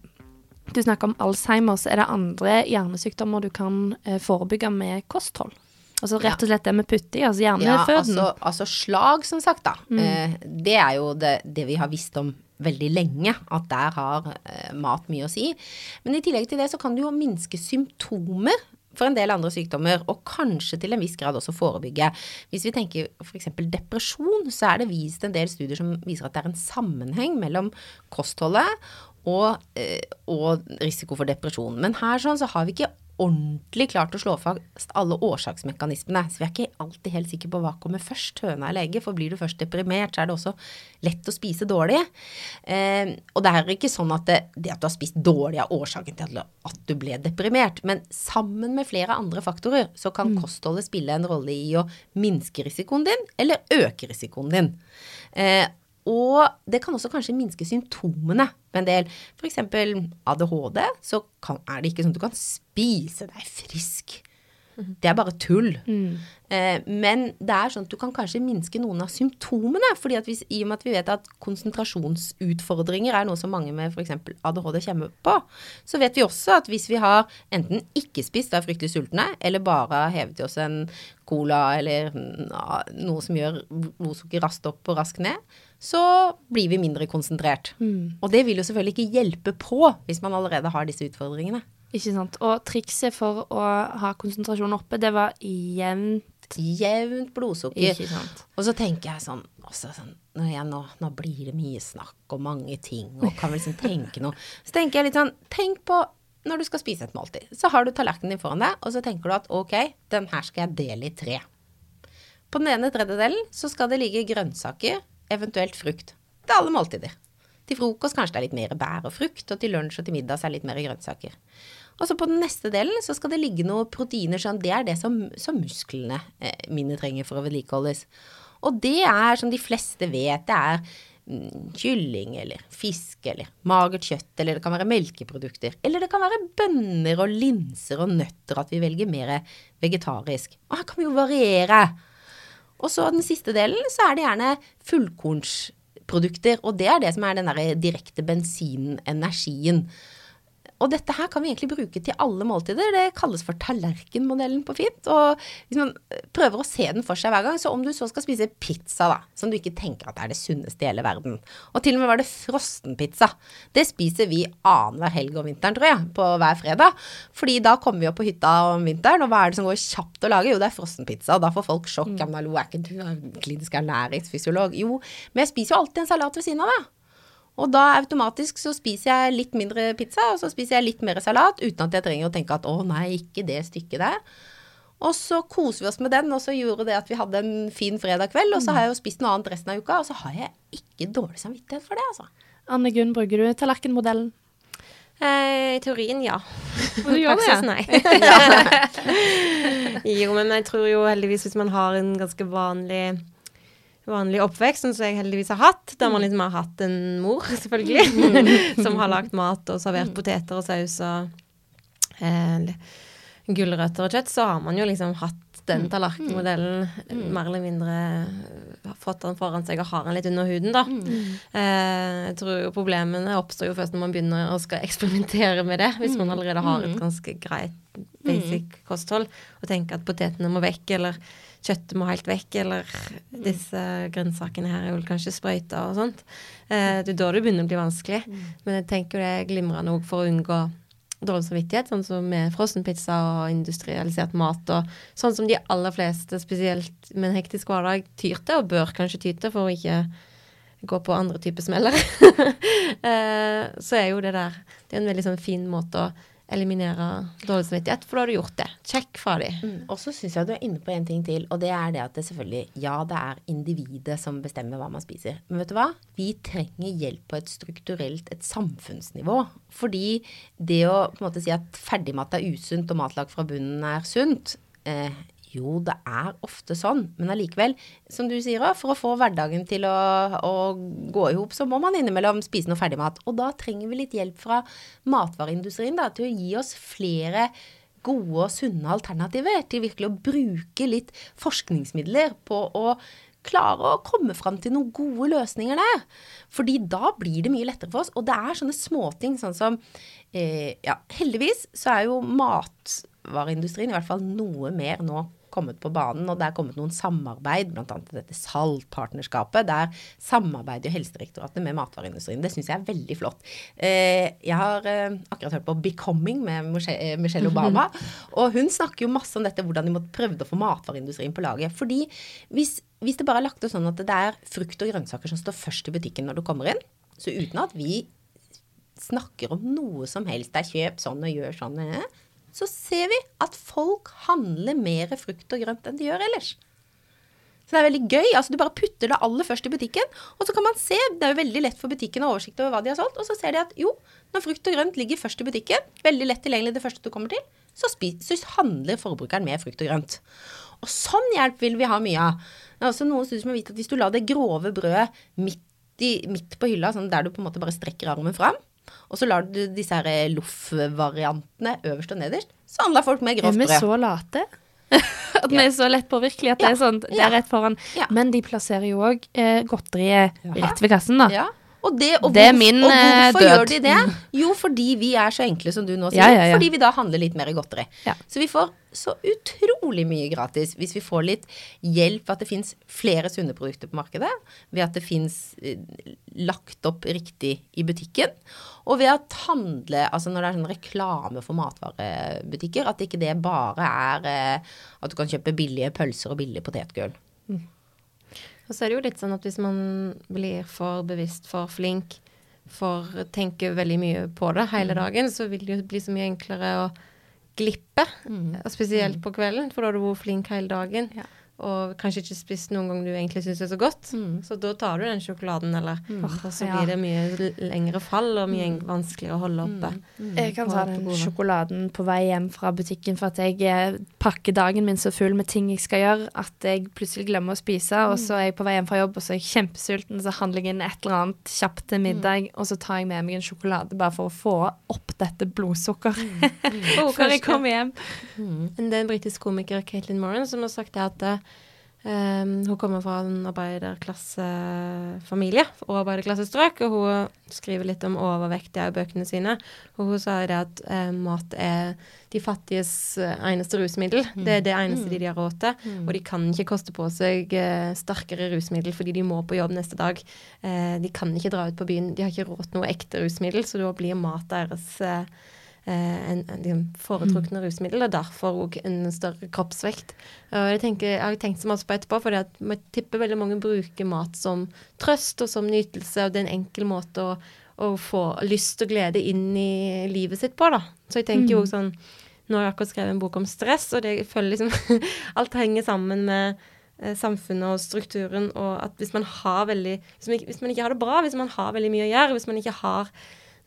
du snakker om Alzheimer, så er det andre hjernesykdommer du kan eh, forebygge med kosthold? Altså rett og slett det med i, altså Ja, altså, altså slag, som sagt, da. Eh, det er jo det, det vi har visst om veldig lenge, at der har eh, mat mye å si. Men i tillegg til det så kan du jo minske symptomer for en del andre sykdommer, og kanskje til en viss grad også forebygge. Hvis vi tenker f.eks. depresjon, så er det vist en del studier som viser at det er en sammenheng mellom kostholdet og, eh, og risiko for depresjon. Men her sånn så har vi ikke ordentlig klart å slå fast alle årsaksmekanismene. Så vi er ikke alltid helt sikre på hva kommer først, høna eller egget. For blir du først deprimert, så er det også lett å spise dårlig. Eh, og det er ikke sånn at det, det at du har spist dårlig er årsaken til at, du ble deprimert. Men sammen med flere andre faktorer så kan kostholdet spille en rolle i å minske risikoen din, eller øke risikoen din. Eh, og det kan også kanskje minske symptomene med en del. F.eks. ADHD, så kan, er det ikke sånn at du kan spise deg frisk. Det er bare tull. Eh, men det er sånn at du kan kanskje minske noen av symptomene. fordi at hvis, I og med at vi vet at konsentrasjonsutfordringer er noe som mange med f.eks. ADHD kommer på, så vet vi også at hvis vi har enten ikke spist, er fryktelig sultne, eller bare hevet i oss en cola eller noe som gjør blodsukker raskt opp og raskt ned, så blir vi mindre konsentrert. Og det vil jo selvfølgelig ikke hjelpe på hvis man allerede har disse utfordringene. Ikke sant. Og trikset for å ha konsentrasjonen oppe, det var jevnt Jevnt blodsukker. Ikke sant. Og så tenker jeg sånn, også sånn når jeg nå, nå blir det mye snakk og mange ting, og kan vel liksom tenke noe. Så tenker jeg litt sånn, tenk på når du skal spise et måltid. Så har du tallerkenen din foran deg, og så tenker du at ok, den her skal jeg dele i tre. På den ene tredjedelen så skal det ligge grønnsaker, eventuelt frukt. Til alle måltider. Til frokost kanskje det er litt mer bær og frukt, og til lunsj og til middag så er det litt mer grønnsaker. Og så på den neste delen så skal det ligge noen proteiner, sånn det er det som, som musklene eh, mine trenger for å vedlikeholdes. Og det er, som de fleste vet, det er mm, kylling eller fisk eller magert kjøtt, eller det kan være melkeprodukter. Eller det kan være bønner og linser og nøtter, at vi velger mer vegetarisk. Og her kan vi jo variere. Og så den siste delen, så er det gjerne fullkornsprodukter. Og det er det som er den der direkte bensinen, energien. Og dette her kan vi egentlig bruke til alle måltider. Det kalles for tallerkenmodellen på fint. Og hvis man prøver å se den for seg hver gang, så om du så skal spise pizza, da, som du ikke tenker at er det sunneste i hele verden, og til og med var det frossenpizza, det spiser vi annenhver helg om vinteren, tror jeg, på hver fredag. Fordi da kommer vi opp på hytta om vinteren, og hva er det som går kjapt å lage? Jo, det er frossenpizza, og da får folk sjokk. Mm. hallo, er ikke du klinisk ernæringsfysiolog? Jo, men jeg spiser jo alltid en salat ved siden av, da. Og da automatisk så spiser jeg litt mindre pizza, og så spiser jeg litt mer salat, uten at jeg trenger å tenke at å nei, ikke det stykket der. Og så koser vi oss med den, og så gjorde det at vi hadde en fin fredag kveld. Og så har jeg jo spist noe annet resten av uka, og så har jeg ikke dårlig samvittighet for det, altså. Anne Gunn, bruker du tallerkenmodellen? Eh, I teorien, ja. Og du gjør det? Praksis, nei. jo, men jeg tror jo heldigvis hvis man har en ganske vanlig vanlig oppvekst, sånn som jeg heldigvis har hatt, der man liksom har hatt en mor, selvfølgelig, som har lagd mat og servert poteter og saus og eh, gulrøtter og kjøtt, så har man jo liksom hatt den tallerkenmodellen mer eller mindre har fått den foran seg og har den litt under huden, da. Eh, jeg tror jo problemene oppstår jo først når man begynner å skal eksperimentere med det, hvis man allerede har et ganske greit basic kosthold, og tenker at potetene må vekk, eller kjøttet må helt vekk, eller disse grønnsakene her er vel kanskje sprøyta og sånt. Eh, det er da det begynner å bli vanskelig. Men jeg tenker jo det er glimrende òg for å unngå dårlig samvittighet, sånn som med frossenpizza og industrialisert mat, og sånn som de aller fleste, spesielt med en hektisk hverdag, tyr til, og bør kanskje ty til for å ikke gå på andre typer smeller, eh, så er jo det der Det er en veldig sånn fin måte å eliminere dårlig samvittighet, for da har du gjort det. Check fra de. Mm. Og så syns jeg du er inne på en ting til, og det er det at det selvfølgelig Ja, det er individet som bestemmer hva man spiser. Men vet du hva? Vi trenger hjelp på et strukturelt, et samfunnsnivå. Fordi det å på en måte si at ferdigmat er usunt og matlag fra bunnen er sunt, eh, jo, det er ofte sånn, men allikevel, som du sier òg, for å få hverdagen til å, å gå i hop, så må man innimellom spise noe ferdigmat. Og da trenger vi litt hjelp fra matvareindustrien da, til å gi oss flere gode og sunne alternativer. Til virkelig å bruke litt forskningsmidler på å klare å komme fram til noen gode løsninger der. Fordi da blir det mye lettere for oss. Og det er sånne småting sånn som eh, Ja, heldigvis så er jo matvareindustrien i hvert fall noe mer nå kommet på banen, og det er kommet noen samarbeid, bl.a. dette saltpartnerskapet. Der samarbeider jo Helsedirektoratet med matvareindustrien. Det syns jeg er veldig flott. Eh, jeg har eh, akkurat hørt på 'Becoming' med Michelle Obama, og hun snakker jo masse om dette, hvordan de prøvde å få matvareindustrien på laget. Fordi hvis, hvis det bare er lagt opp sånn at det er frukt og grønnsaker som står først i butikken når du kommer inn, så uten at vi snakker om noe som helst, det er kjøp sånn og gjør sånn, eh, så ser vi at folk handler mer frukt og grønt enn de gjør ellers. Så det er veldig gøy. altså Du bare putter det aller først i butikken, og så kan man se, det er jo veldig lett for butikken å ha oversikt over hva de har solgt, og så ser de at jo, når frukt og grønt ligger først i butikken, veldig lett tilgjengelig det første du kommer til, så, så handler forbrukeren med frukt og grønt. Og sånn hjelp vil vi ha mye av. Det er også noen studier som har vist at hvis du lar det grove brødet midt, i, midt på hylla, sånn der du på en måte bare strekker armen fram, og så lar du disse her loff-variantene øverst og nederst, så handler folk med grovt brød. Er vi så late? at vi er så lett påvirkelige at det er sånn, det er rett foran. Men de plasserer jo òg eh, godteriet rett ved kassen, da. Og, det, og, det er min og hvorfor død. gjør de det? Jo, fordi vi er så enkle som du nå sier. Ja, ja. Fordi vi da handler litt mer i godteri. Så vi får så utrolig mye gratis hvis vi får litt hjelp ved at det fins flere sunne produkter på markedet, ved at det fins eh, lagt opp riktig i butikken, og ved at handle Altså når det er sånn reklame for matvarebutikker, at ikke det bare er eh, at du kan kjøpe billige pølser og billig potetgull. Og så er det jo litt sånn at hvis man blir for bevisst, for flink, for tenker veldig mye på det hele dagen, så vil det jo bli så mye enklere å glippe. Og Spesielt på kvelden, for da har du vært flink hele dagen. Ja. Og kanskje ikke spist noen gang du egentlig syns er så godt. Så da tar du den sjokoladen, eller? Og så ja. blir det mye lengre fall og mye vanskeligere å holde oppe. Jeg kan ta den sjokoladen på vei hjem fra butikken for at jeg eh, pakker dagen min så full med ting jeg skal gjøre, at jeg plutselig glemmer å spise, og så er jeg på vei hjem fra jobb, og så er jeg kjempesulten, så handler jeg inn et eller annet kjapt til middag, og så tar jeg med meg en sjokolade bare for å få opp dette blodsukkeret før jeg kommer hjem. Det er en britisk komiker, Caitlin Moran, som har sagt det at eh, hun kommer fra en arbeiderklassefamilie og arbeiderklassestrøk, og hun skriver litt om overvekt i bøkene sine. Og hun sa det at eh, mat er de fattiges eh, eneste rusmiddel. Det er det eneste de, de har råd til. Og de kan ikke koste på seg uh, sterkere rusmiddel fordi de må på jobb neste dag. Uh, de kan ikke dra ut på byen. De har ikke råd til noe ekte rusmiddel, så da blir mat deres eh, en, en liksom foretrukne rusmiddel, og derfor òg en større kroppsvekt. Og tenker, jeg har tenkt så masse på etterpå, for jeg tipper veldig mange bruker mat som trøst og som nytelse, og det er en enkel måte å, å få lyst og glede inn i livet sitt på, da. Så jeg tenker jo sånn Nå har jeg akkurat skrevet en bok om stress, og det, føler liksom Alt henger sammen med eh, samfunnet og strukturen, og at hvis man har veldig hvis man, ikke, hvis man ikke har det bra, hvis man har veldig mye å gjøre, hvis man ikke har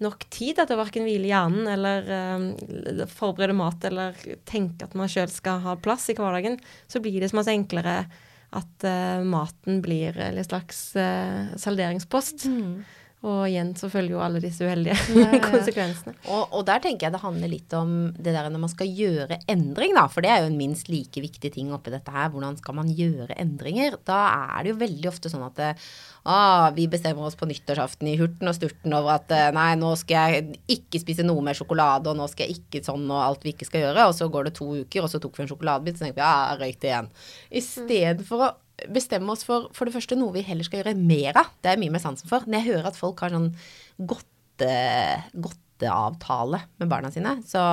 nok tid til å verken hvile hjernen eller uh, forberede mat eller tenke at man sjøl skal ha plass i hverdagen, så blir det så masse enklere at uh, maten blir en slags uh, salderingspost. Og igjen så følger jo alle disse uheldige konsekvensene. Og, og der tenker jeg det handler litt om det der når man skal gjøre endring, da. For det er jo en minst like viktig ting oppi dette her. Hvordan skal man gjøre endringer? Da er det jo veldig ofte sånn at det, ah, vi bestemmer oss på nyttårsaften i hurten og sturten over at eh, nei, nå skal jeg ikke spise noe mer sjokolade, og nå skal jeg ikke sånn og alt vi ikke skal gjøre. Og så går det to uker, og så tok vi en sjokoladebit, så tenker vi ja, jeg det igjen. Istedenfor å bestemme oss for for det første noe vi heller skal gjøre mer av. Det er jeg mye mer sansen for. Når jeg hører at folk har sånn godte, godteavtale med barna sine, så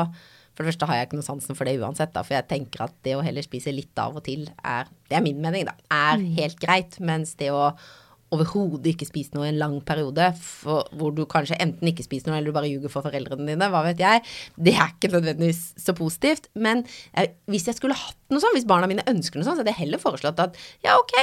for det første har jeg ikke noe sansen for det uansett, da, for jeg tenker at det å heller spise litt av og til er Det er min mening, da. Er helt greit. Mens det å, overhodet ikke spist noe i en lang periode, for, hvor du kanskje enten ikke spiser noe, eller du bare ljuger for foreldrene dine, hva vet jeg, det er ikke nødvendigvis så positivt. Men jeg, hvis jeg skulle hatt noe sånt, hvis barna mine ønsker noe sånt, så hadde jeg heller foreslått at ja, ok,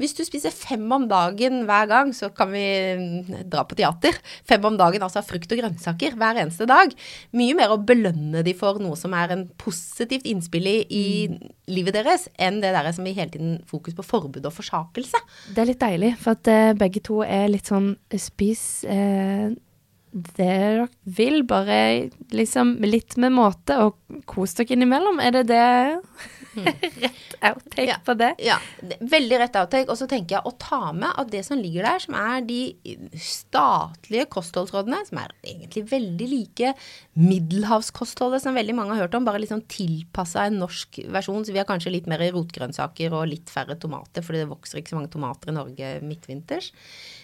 hvis du spiser fem om dagen hver gang, så kan vi mm, dra på teater. Fem om dagen, altså frukt og grønnsaker hver eneste dag. Mye mer å belønne de for noe som er en positivt innspill i, i livet deres, enn det der som i hele tiden fokus på forbud og forsakelse. Det er litt deilig, for at eh, begge to er litt sånn spis eh, det dere vil, bare liksom litt med måte, og kos dere innimellom. Er det det? rett outtake Ja. på det? Ja, veldig rett outtake. Og så tenker jeg å ta med at det som ligger der, som er de statlige kostholdsrådene, som er egentlig veldig like middelhavskostholdet som veldig mange har hørt om, bare liksom sånn tilpassa en norsk versjon. Så vi har kanskje litt mer rotgrønnsaker og litt færre tomater, fordi det vokser ikke så mange tomater i Norge midtvinters.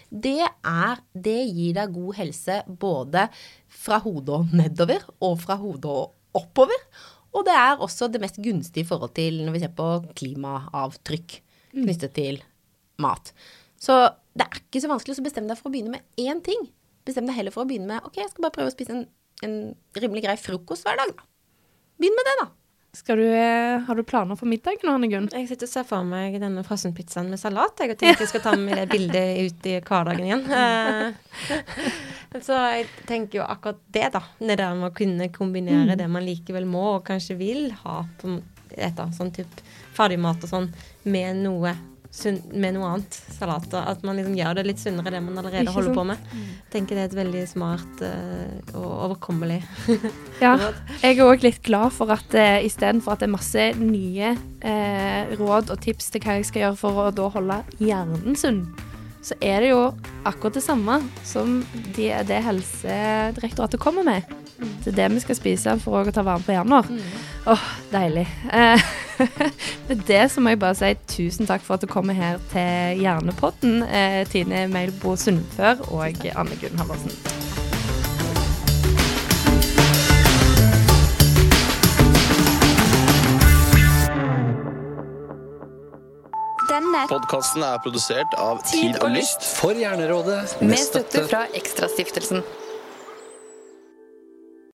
Det er Det gir deg god helse både fra hodet og nedover, og fra hodet og oppover. Og det er også det mest gunstige i forhold til når vi ser på klimaavtrykk knyttet til mat. Så det er ikke så vanskelig å bestemme deg for å begynne med én ting. Bestem deg heller for å begynne med ok, jeg skal bare prøve å spise en, en rimelig grei frokost hver dag, da. Begynn med det, da. Du, eh, har du planer for middagen, Anne Gunn? Jeg sitter og ser for meg denne frossenpizzaen med salat. Jeg tenker jeg skal ta med det bildet ut i hverdagen igjen. Eh, så jeg tenker jo akkurat det, da. Det der med å kunne kombinere det man likevel må og kanskje vil ha på et sånn type ferdigmat og sånn, med noe med noe annet. Salater. At man liksom gjør det litt sunnere, det man allerede holder på med. tenker det er et veldig smart uh, og overkommelig Ja, råd. jeg er òg litt glad for at uh, istedenfor at det er masse nye uh, råd og tips til hva jeg skal gjøre for å da holde hjernen sunn, så er det jo akkurat det samme som de, det Helsedirektoratet kommer med. Det er det vi skal spise for å ta vare på hjernen vår. Åh, deilig. Eh, Med det så må jeg bare si tusen takk for at du kommer her til Hjernepodden, eh, Tine Meilbo Sundfør og Anne Gunn Halvorsen. Podkasten er produsert av Tid og Lyst for Hjernerådet med støtte fra Ekstrastiftelsen.